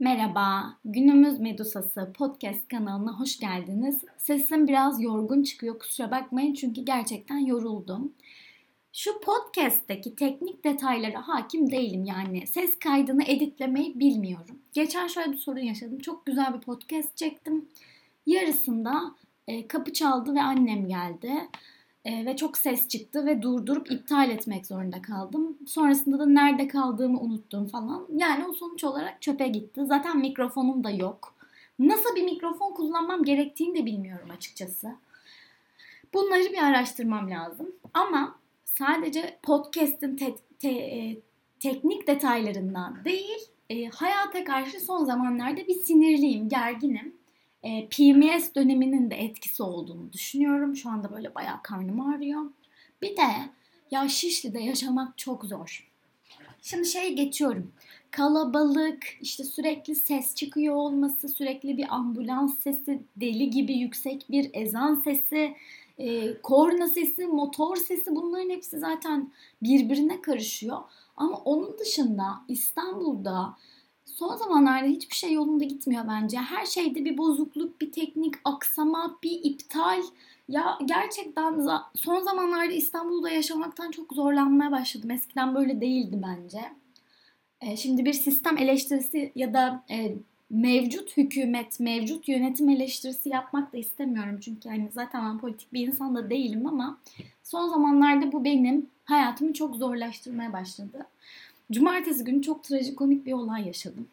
Merhaba, Günümüz Medusası podcast kanalına hoş geldiniz. Sesim biraz yorgun çıkıyor, kusura bakmayın çünkü gerçekten yoruldum. Şu podcast'teki teknik detaylara hakim değilim yani. Ses kaydını editlemeyi bilmiyorum. Geçen şöyle bir sorun yaşadım. Çok güzel bir podcast çektim. Yarısında e, kapı çaldı ve annem geldi. E, ve çok ses çıktı ve durdurup iptal etmek zorunda kaldım. Sonrasında da nerede kaldığımı unuttum falan. Yani o sonuç olarak çöpe gitti. Zaten mikrofonum da yok. Nasıl bir mikrofon kullanmam gerektiğini de bilmiyorum açıkçası. Bunları bir araştırmam lazım. Ama sadece podcast'in te- te- e, teknik detaylarından değil, e, hayata karşı son zamanlarda bir sinirliyim, gerginim e, PMS döneminin de etkisi olduğunu düşünüyorum. Şu anda böyle bayağı karnım ağrıyor. Bir de ya Şişli'de yaşamak çok zor. Şimdi şey geçiyorum. Kalabalık, işte sürekli ses çıkıyor olması, sürekli bir ambulans sesi, deli gibi yüksek bir ezan sesi, e, korna sesi, motor sesi bunların hepsi zaten birbirine karışıyor. Ama onun dışında İstanbul'da son zamanlarda hiçbir şey yolunda gitmiyor bence. Her şeyde bir bozukluk, bir teknik aksama, bir iptal. Ya gerçekten son zamanlarda İstanbul'da yaşamaktan çok zorlanmaya başladım. Eskiden böyle değildi bence. E, şimdi bir sistem eleştirisi ya da e, mevcut hükümet, mevcut yönetim eleştirisi yapmak da istemiyorum. Çünkü yani zaten ben politik bir insan da değilim ama son zamanlarda bu benim hayatımı çok zorlaştırmaya başladı. Cumartesi günü çok trajikomik bir olay yaşadım.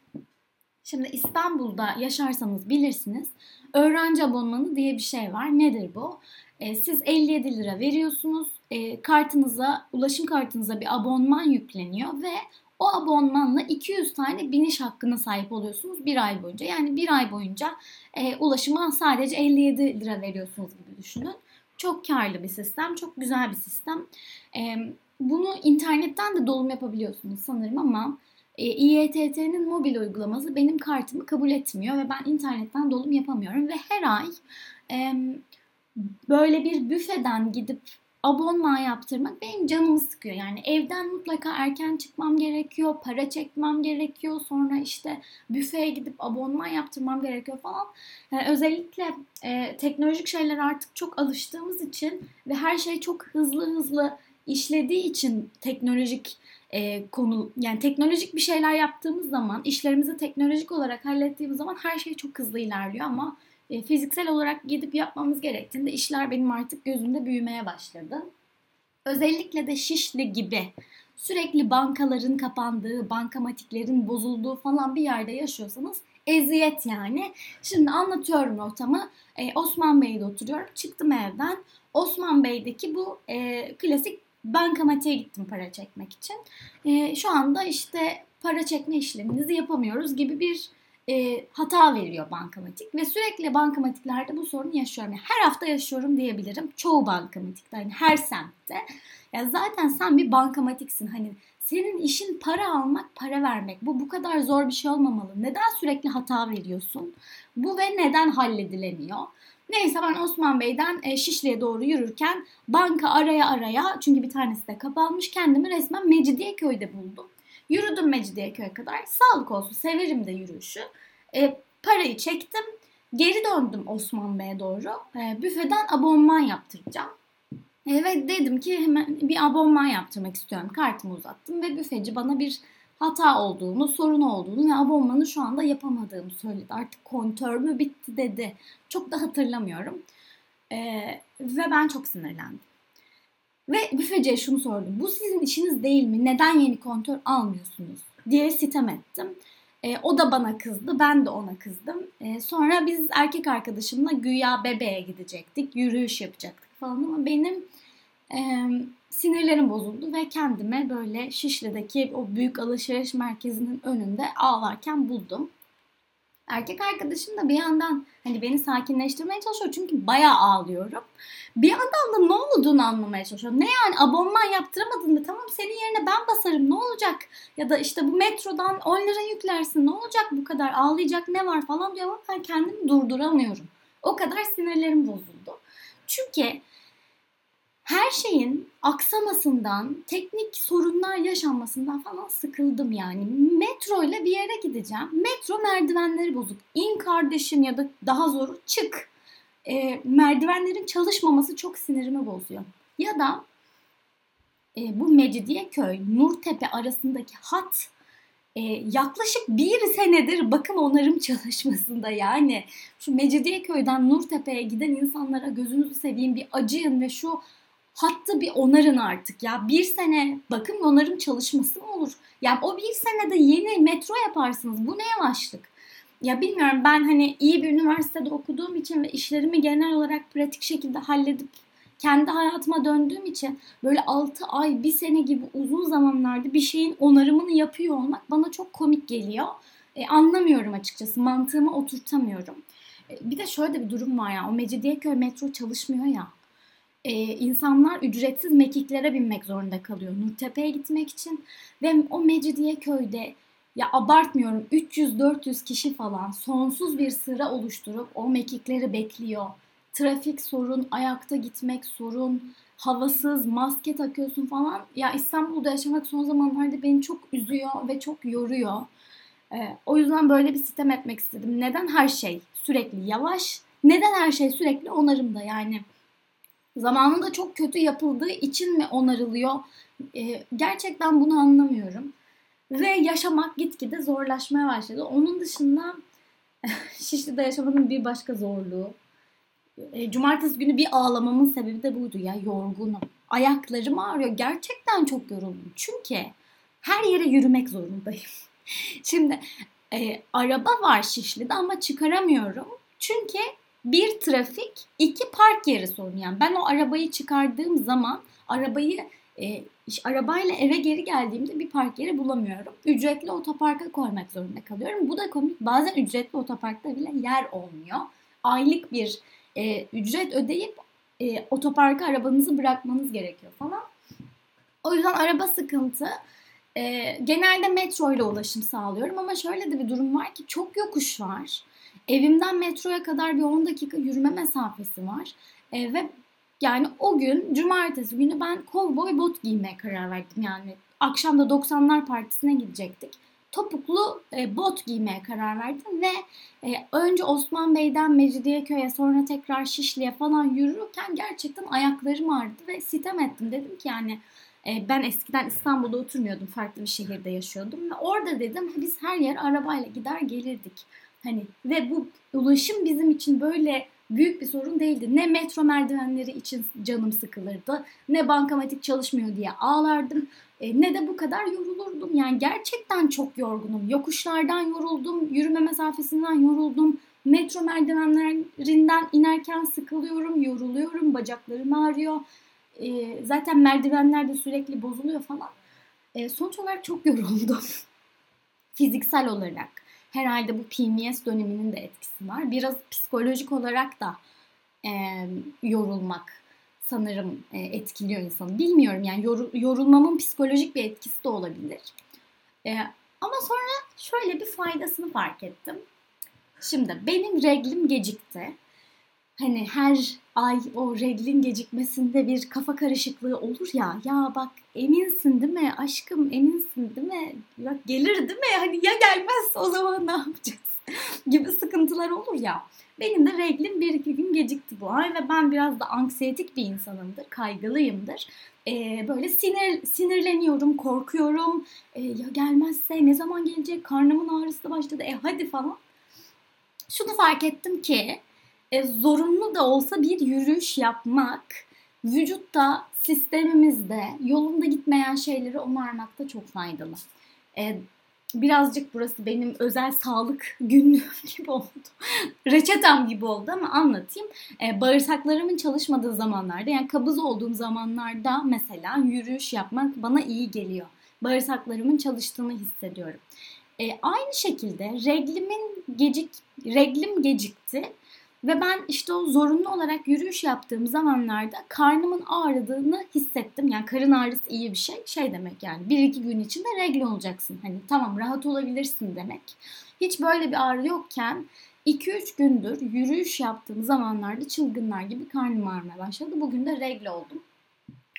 Şimdi İstanbul'da yaşarsanız bilirsiniz. Öğrenci abonmanı diye bir şey var. Nedir bu? E, siz 57 lira veriyorsunuz. E, kartınıza, ulaşım kartınıza bir abonman yükleniyor ve o abonmanla 200 tane biniş hakkına sahip oluyorsunuz bir ay boyunca. Yani bir ay boyunca e, ulaşıma sadece 57 lira veriyorsunuz gibi düşünün. Çok karlı bir sistem, çok güzel bir sistem. E, bunu internetten de dolum yapabiliyorsunuz sanırım ama e, İETT'nin mobil uygulaması benim kartımı kabul etmiyor ve ben internetten dolum yapamıyorum ve her ay e, böyle bir büfeden gidip abonman yaptırmak benim canımı sıkıyor. Yani evden mutlaka erken çıkmam gerekiyor, para çekmem gerekiyor, sonra işte büfeye gidip abonman yaptırmam gerekiyor falan. Yani özellikle e, teknolojik şeyler artık çok alıştığımız için ve her şey çok hızlı hızlı işlediği için teknolojik e, konu yani teknolojik bir şeyler yaptığımız zaman işlerimizi teknolojik olarak hallettiğimiz zaman her şey çok hızlı ilerliyor ama e, fiziksel olarak gidip yapmamız gerektiğinde işler benim artık gözümde büyümeye başladı. Özellikle de Şişli gibi sürekli bankaların kapandığı, bankamatiklerin bozulduğu falan bir yerde yaşıyorsanız eziyet yani. Şimdi anlatıyorum ortamı. Ee, Osman Bey'de oturuyorum. Çıktım evden. Osman Bey'deki bu e, klasik bankamatiğe gittim para çekmek için. E, şu anda işte para çekme işleminizi yapamıyoruz gibi bir e, hata veriyor bankamatik ve sürekli bankamatiklerde bu sorunu yaşıyorum. Yani her hafta yaşıyorum diyebilirim. Çoğu bankamatikte yani her semtte. Ya zaten sen bir bankamatiksin. Hani senin işin para almak, para vermek. Bu bu kadar zor bir şey olmamalı. Neden sürekli hata veriyorsun? Bu ve neden halledilemiyor? Neyse ben Osman Bey'den e, Şişli'ye doğru yürürken banka araya araya çünkü bir tanesi de kapanmış kendimi resmen Mecidiyeköy'de buldum. Yürüdüm Mecidiyeköy'e kadar. Sağlık olsun severim de yürüyüşü. E, parayı çektim. Geri döndüm Osman Bey'e doğru. E, büfeden abonman yaptıracağım. E, ve dedim ki hemen bir abonman yaptırmak istiyorum. Kartımı uzattım ve büfeci bana bir hata olduğunu, sorun olduğunu ve abonmanı şu anda yapamadığımı söyledi. Artık kontör mü bitti dedi. Çok da hatırlamıyorum. Ee, ve ben çok sinirlendim. Ve büfeciye şunu sordum. Bu sizin işiniz değil mi? Neden yeni kontör almıyorsunuz? diye sitem ettim. E, o da bana kızdı. Ben de ona kızdım. E, sonra biz erkek arkadaşımla güya bebeğe gidecektik. Yürüyüş yapacaktık falan ama benim sinirlerim bozuldu ve kendime böyle Şişli'deki o büyük alışveriş merkezinin önünde ağlarken buldum. Erkek arkadaşım da bir yandan hani beni sakinleştirmeye çalışıyor çünkü bayağı ağlıyorum. Bir yandan da ne olduğunu anlamaya çalışıyor. Ne yani abonman yaptıramadın mı? Tamam senin yerine ben basarım ne olacak? Ya da işte bu metrodan 10 lira yüklersin ne olacak bu kadar ağlayacak ne var falan diyor ama ben kendimi durduramıyorum. O kadar sinirlerim bozuldu. Çünkü her şeyin aksamasından, teknik sorunlar yaşanmasından falan sıkıldım yani. Metro ile bir yere gideceğim. Metro merdivenleri bozuk. İn kardeşim ya da daha zor çık. E, merdivenlerin çalışmaması çok sinirimi bozuyor. Ya da e, bu Mecidiyeköy, Nurtepe arasındaki hat e, yaklaşık bir senedir bakım onarım çalışmasında yani şu Mecidiyeköy'den Nurtepe'ye giden insanlara gözünüzü seveyim bir acıyın ve şu hattı bir onarın artık ya. Bir sene bakım onarım çalışması mı olur? Yani o bir senede yeni metro yaparsınız. Bu ne yavaşlık? Ya bilmiyorum ben hani iyi bir üniversitede okuduğum için ve işlerimi genel olarak pratik şekilde halledip kendi hayatıma döndüğüm için böyle 6 ay, 1 sene gibi uzun zamanlarda bir şeyin onarımını yapıyor olmak bana çok komik geliyor. E, anlamıyorum açıkçası. Mantığıma oturtamıyorum. E, bir de şöyle bir durum var ya. O Mecidiyeköy metro çalışmıyor ya. E, insanlar ücretsiz mekiklere binmek zorunda kalıyor. Nurtepe'ye gitmek için. Ve o Mecidiyeköy'de ya abartmıyorum 300-400 kişi falan sonsuz bir sıra oluşturup o mekikleri bekliyor trafik sorun, ayakta gitmek sorun, havasız, maske takıyorsun falan. Ya İstanbul'da yaşamak son zamanlarda beni çok üzüyor ve çok yoruyor. Ee, o yüzden böyle bir sistem etmek istedim. Neden her şey sürekli yavaş? Neden her şey sürekli onarımda? Yani zamanında çok kötü yapıldığı için mi onarılıyor? Ee, gerçekten bunu anlamıyorum. Ve yaşamak gitgide zorlaşmaya başladı. Onun dışında Şişli'de yaşamanın bir başka zorluğu e, cumartesi günü bir ağlamamın sebebi de buydu ya yorgunum. Ayaklarım ağrıyor. Gerçekten çok yoruldum. Çünkü her yere yürümek zorundayım. Şimdi e, araba var Şişli'de ama çıkaramıyorum. Çünkü bir trafik, iki park yeri sorun. Yani ben o arabayı çıkardığım zaman arabayı e, arabayla eve geri geldiğimde bir park yeri bulamıyorum. Ücretli otoparka koymak zorunda kalıyorum. Bu da komik. Bazen ücretli otoparkta bile yer olmuyor. Aylık bir e, ücret ödeyip e, otoparka arabanızı bırakmanız gerekiyor falan. O yüzden araba sıkıntı. E, genelde metro ile ulaşım sağlıyorum ama şöyle de bir durum var ki çok yokuş var. Evimden metroya kadar bir 10 dakika yürüme mesafesi var. E, ve yani o gün cumartesi günü ben kovboy bot giymeye karar verdim. Yani akşam da 90'lar partisine gidecektik topuklu e, bot giymeye karar verdim ve e, önce Osman Bey'den Mecidiyeköy'e sonra tekrar Şişli'ye falan yürürken gerçekten ayaklarım ağrıdı ve sitem ettim. Dedim ki yani e, ben eskiden İstanbul'da oturmuyordum. Farklı bir şehirde yaşıyordum ve orada dedim biz her yer arabayla gider gelirdik. Hani ve bu ulaşım bizim için böyle büyük bir sorun değildi. Ne metro merdivenleri için canım sıkılırdı, ne bankamatik çalışmıyor diye ağlardım, e, ne de bu kadar yorulurdum. Yani gerçekten çok yorgunum. Yokuşlardan yoruldum, yürüme mesafesinden yoruldum. Metro merdivenlerinden inerken sıkılıyorum, yoruluyorum, bacaklarım ağrıyor. E, zaten merdivenler de sürekli bozuluyor falan. E, sonuç olarak çok yoruldum. Fiziksel olarak herhalde bu PMS döneminin de etkisi var. Biraz psikolojik olarak da e, yorulmak sanırım e, etkiliyor insanı. Bilmiyorum yani yor, yorulmamın psikolojik bir etkisi de olabilir. E, ama sonra şöyle bir faydasını fark ettim. Şimdi benim reglim gecikti. Hani her ay o reglin gecikmesinde bir kafa karışıklığı olur ya. Ya bak eminsin değil mi aşkım eminsin değil mi? Bak gelir değil mi? Hani ya gelmez o zaman ne yapacağız? gibi sıkıntılar olur ya. Benim de reglim bir iki gün gecikti bu ay ve ben biraz da anksiyetik bir insanımdır, kaygılıyımdır. Ee, böyle sinir sinirleniyorum, korkuyorum. Ee, ya gelmezse ne zaman gelecek? Karnımın ağrısı da başladı. E hadi falan. Şunu fark ettim ki e, zorunlu da olsa bir yürüyüş yapmak vücutta, sistemimizde yolunda gitmeyen şeyleri onarmakta çok faydalı. E, birazcık burası benim özel sağlık günlüğüm gibi oldu. Reçetem gibi oldu ama anlatayım. E, bağırsaklarımın çalışmadığı zamanlarda yani kabız olduğum zamanlarda mesela yürüyüş yapmak bana iyi geliyor. Bağırsaklarımın çalıştığını hissediyorum. E, aynı şekilde reglimin gecik reglim gecikti ve ben işte o zorunlu olarak yürüyüş yaptığım zamanlarda karnımın ağrıdığını hissettim. Yani karın ağrısı iyi bir şey. Şey demek yani bir iki gün içinde regle olacaksın. Hani tamam rahat olabilirsin demek. Hiç böyle bir ağrı yokken 2-3 gündür yürüyüş yaptığım zamanlarda çılgınlar gibi karnım ağrımaya başladı. Bugün de regle oldum.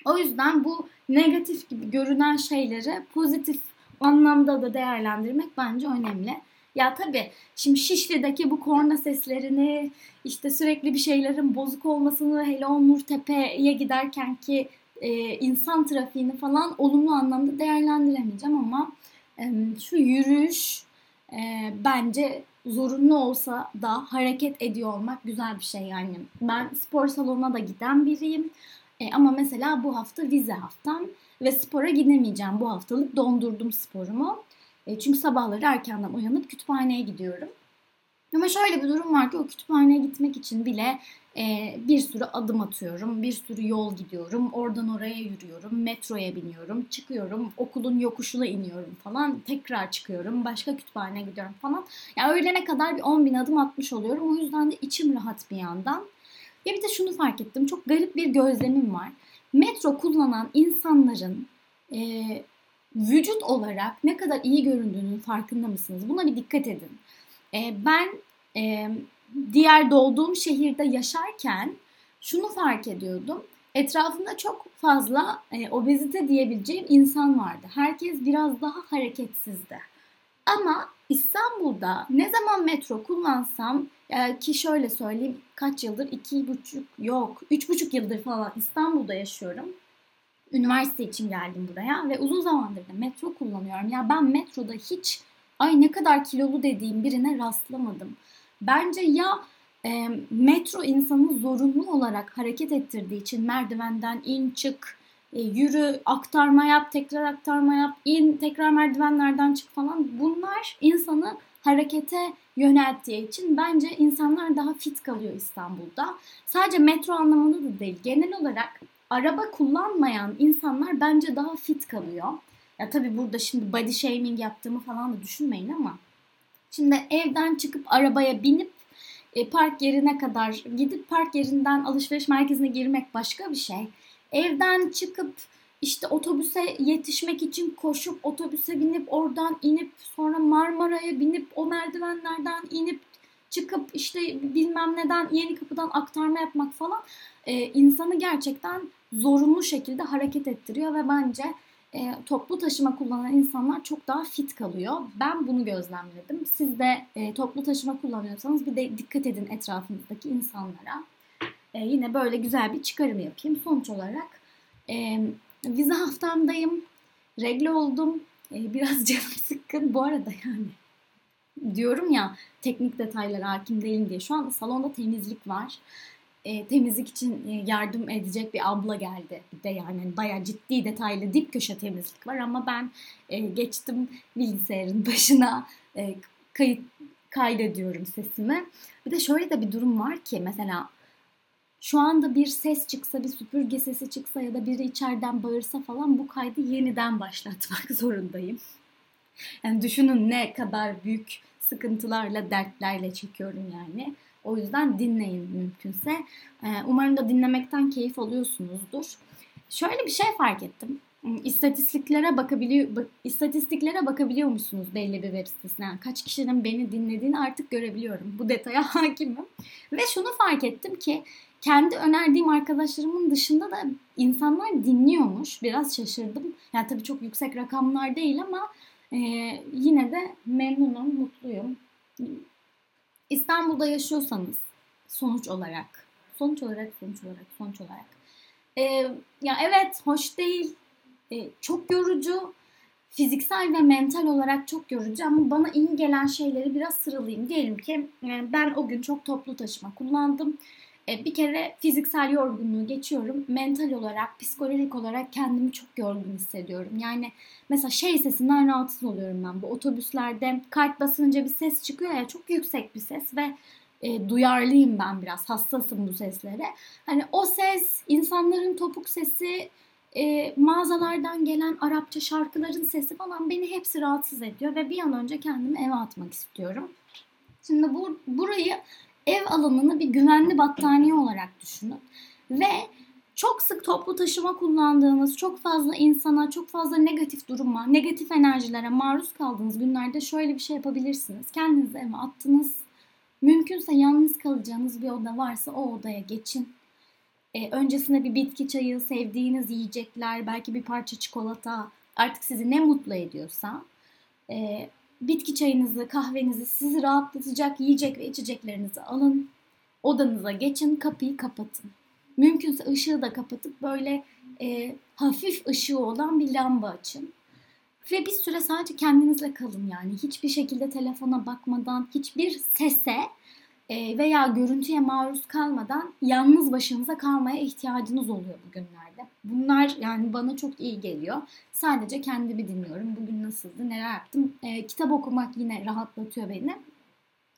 O yüzden bu negatif gibi görünen şeyleri pozitif anlamda da değerlendirmek bence önemli. Ya tabii şimdi Şişli'deki bu korna seslerini işte sürekli bir şeylerin bozuk olmasını hele o Nurtepe'ye giderken ki e, insan trafiğini falan olumlu anlamda değerlendiremeyeceğim ama e, şu yürüyüş e, bence zorunlu olsa da hareket ediyor olmak güzel bir şey yani. Ben spor salonuna da giden biriyim. E, ama mesela bu hafta vize haftam ve spora gidemeyeceğim. Bu haftalık dondurdum sporumu. E, çünkü sabahları erkenden uyanıp kütüphaneye gidiyorum. Ama şöyle bir durum var ki o kütüphaneye gitmek için bile e, bir sürü adım atıyorum, bir sürü yol gidiyorum, oradan oraya yürüyorum, metroya biniyorum, çıkıyorum, okulun yokuşuna iniyorum falan, tekrar çıkıyorum, başka kütüphaneye gidiyorum falan. Yani öğlene kadar bir 10 bin adım atmış oluyorum. O yüzden de içim rahat bir yandan. Ya bir de şunu fark ettim, çok garip bir gözlemim var. Metro kullanan insanların e, vücut olarak ne kadar iyi göründüğünün farkında mısınız? Buna bir dikkat edin. E, ben e, diğer doğduğum şehirde yaşarken şunu fark ediyordum. Etrafımda çok fazla e, obezite diyebileceğim insan vardı. Herkes biraz daha hareketsizdi. Ama İstanbul'da ne zaman metro kullansam e, ki şöyle söyleyeyim kaç yıldır iki buçuk yok üç buçuk yıldır falan İstanbul'da yaşıyorum. Üniversite için geldim buraya ve uzun zamandır da metro kullanıyorum. Ya ben metroda hiç ay ne kadar kilolu dediğim birine rastlamadım. Bence ya e, metro insanı zorunlu olarak hareket ettirdiği için merdivenden in çık, e, yürü, aktarma yap, tekrar aktarma yap, in, tekrar merdivenlerden çık falan bunlar insanı harekete yönelttiği için bence insanlar daha fit kalıyor İstanbul'da. Sadece metro anlamında da değil. Genel olarak araba kullanmayan insanlar bence daha fit kalıyor. Ya tabii burada şimdi body shaming yaptığımı falan da düşünmeyin ama Şimdi evden çıkıp arabaya binip e, park yerine kadar gidip park yerinden alışveriş merkezine girmek başka bir şey. Evden çıkıp işte otobüse yetişmek için koşup otobüse binip oradan inip sonra Marmara'ya binip o merdivenlerden inip çıkıp işte bilmem neden yeni kapıdan aktarma yapmak falan e, insanı gerçekten zorunlu şekilde hareket ettiriyor ve bence e, toplu taşıma kullanan insanlar çok daha fit kalıyor. Ben bunu gözlemledim. Siz de e, toplu taşıma kullanıyorsanız bir de dikkat edin etrafınızdaki insanlara. E, yine böyle güzel bir çıkarım yapayım. Sonuç olarak e, vize haftamdayım. Regle oldum. E, biraz canım sıkkın. Bu arada yani diyorum ya teknik detaylara hakim değilim diye. Şu an salonda temizlik var e, temizlik için e, yardım edecek bir abla geldi. De yani hani bayağı ciddi detaylı dip köşe temizlik var ama ben e, geçtim bilgisayarın başına e, kayıt kaydediyorum sesimi. Bir de şöyle de bir durum var ki mesela şu anda bir ses çıksa, bir süpürge sesi çıksa ya da biri içeriden bağırsa falan bu kaydı yeniden başlatmak zorundayım. Yani düşünün ne kadar büyük sıkıntılarla, dertlerle çekiyorum yani. O yüzden dinleyin mümkünse. Ee, umarım da dinlemekten keyif alıyorsunuzdur. Şöyle bir şey fark ettim. Hmm, istatistiklere bakabiliyor istatistiklere bakabiliyor musunuz belli bir web sitesine? Yani kaç kişinin beni dinlediğini artık görebiliyorum. Bu detaya hakimim. Ve şunu fark ettim ki kendi önerdiğim arkadaşlarımın dışında da insanlar dinliyormuş. Biraz şaşırdım. Yani tabii çok yüksek rakamlar değil ama e, yine de memnunum, mutluyum. İstanbul'da yaşıyorsanız sonuç olarak, sonuç olarak, sonuç olarak, sonuç olarak. Ee, ya evet hoş değil, ee, çok yorucu, fiziksel ve mental olarak çok yorucu ama bana iyi gelen şeyleri biraz sıralayayım. Diyelim ki e, ben o gün çok toplu taşıma kullandım. E, bir kere fiziksel yorgunluğu geçiyorum. Mental olarak, psikolojik olarak kendimi çok yorgun hissediyorum. Yani mesela şey sesinden rahatsız oluyorum ben. Bu otobüslerde kart basınca bir ses çıkıyor ya çok yüksek bir ses ve e, duyarlıyım ben biraz. Hassasım bu seslere. Hani o ses, insanların topuk sesi, e, mağazalardan gelen Arapça şarkıların sesi falan beni hepsi rahatsız ediyor ve bir an önce kendimi eve atmak istiyorum. Şimdi bu burayı ev alanını bir güvenli battaniye olarak düşünün. Ve çok sık toplu taşıma kullandığınız, çok fazla insana, çok fazla negatif duruma, negatif enerjilere maruz kaldığınız günlerde şöyle bir şey yapabilirsiniz. Kendinizi eve attınız. Mümkünse yalnız kalacağınız bir oda varsa o odaya geçin. E, öncesinde bir bitki çayı, sevdiğiniz yiyecekler, belki bir parça çikolata artık sizi ne mutlu ediyorsa e, bitki çayınızı, kahvenizi, sizi rahatlatacak yiyecek ve içeceklerinizi alın. Odanıza geçin, kapıyı kapatın. Mümkünse ışığı da kapatıp böyle e, hafif ışığı olan bir lamba açın. Ve bir süre sadece kendinizle kalın yani. Hiçbir şekilde telefona bakmadan, hiçbir sese veya görüntüye maruz kalmadan yalnız başınıza kalmaya ihtiyacınız oluyor bugünlerde. Bunlar yani bana çok iyi geliyor. Sadece kendimi dinliyorum. Bugün nasıldı, neler yaptım. E, kitap okumak yine rahatlatıyor beni.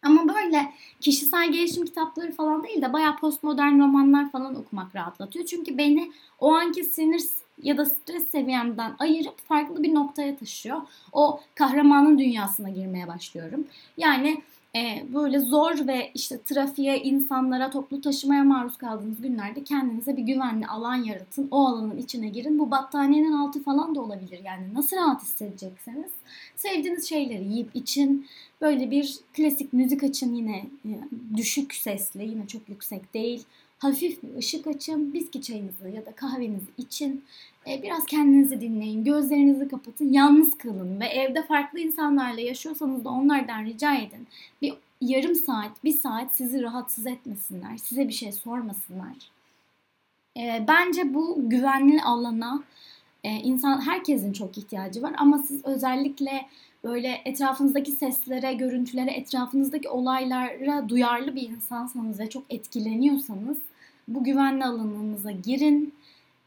Ama böyle kişisel gelişim kitapları falan değil de bayağı postmodern romanlar falan okumak rahatlatıyor. Çünkü beni o anki sinir ya da stres seviyemden ayırıp farklı bir noktaya taşıyor. O kahramanın dünyasına girmeye başlıyorum. Yani e, böyle zor ve işte trafiğe, insanlara, toplu taşımaya maruz kaldığınız günlerde kendinize bir güvenli alan yaratın. O alanın içine girin. Bu battaniyenin altı falan da olabilir. Yani nasıl rahat hissedecekseniz sevdiğiniz şeyleri yiyip için böyle bir klasik müzik açın yine e, düşük sesli, yine çok yüksek değil. Hafif bir ışık açın, biski çayınızı ya da kahvenizi için. E, biraz kendinizi dinleyin, gözlerinizi kapatın, yalnız kalın ve evde farklı insanlarla yaşıyorsanız da onlardan rica edin. Bir yarım saat, bir saat sizi rahatsız etmesinler, size bir şey sormasınlar. E, bence bu güvenli alana e, insan herkesin çok ihtiyacı var ama siz özellikle böyle etrafınızdaki seslere, görüntülere, etrafınızdaki olaylara duyarlı bir insansanız ve çok etkileniyorsanız bu güvenli alanınıza girin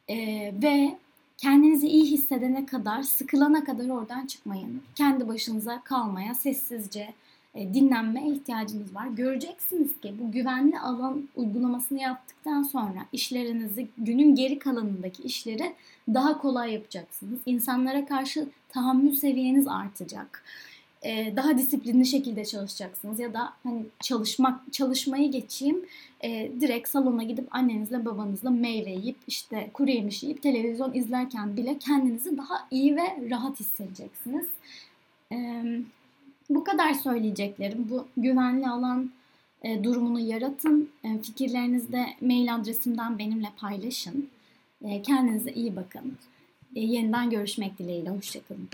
e, ve kendinizi iyi hissedene kadar, sıkılana kadar oradan çıkmayın. Kendi başınıza kalmaya, sessizce e, dinlenmeye ihtiyacınız var. Göreceksiniz ki bu güvenli alan uygulamasını yaptıktan sonra işlerinizi, günün geri kalanındaki işleri daha kolay yapacaksınız. İnsanlara karşı tahammül seviyeniz artacak. E, daha disiplinli şekilde çalışacaksınız ya da hani çalışmak çalışmayı geçeyim e, direkt salona gidip annenizle babanızla meyve yiyip işte kuru yemiş yiyip televizyon izlerken bile kendinizi daha iyi ve rahat hissedeceksiniz. E, bu kadar söyleyeceklerim. Bu güvenli alan e, durumunu yaratın. E, fikirlerinizi de mail adresimden benimle paylaşın. E, kendinize iyi bakın. E, yeniden görüşmek dileğiyle. Hoşçakalın.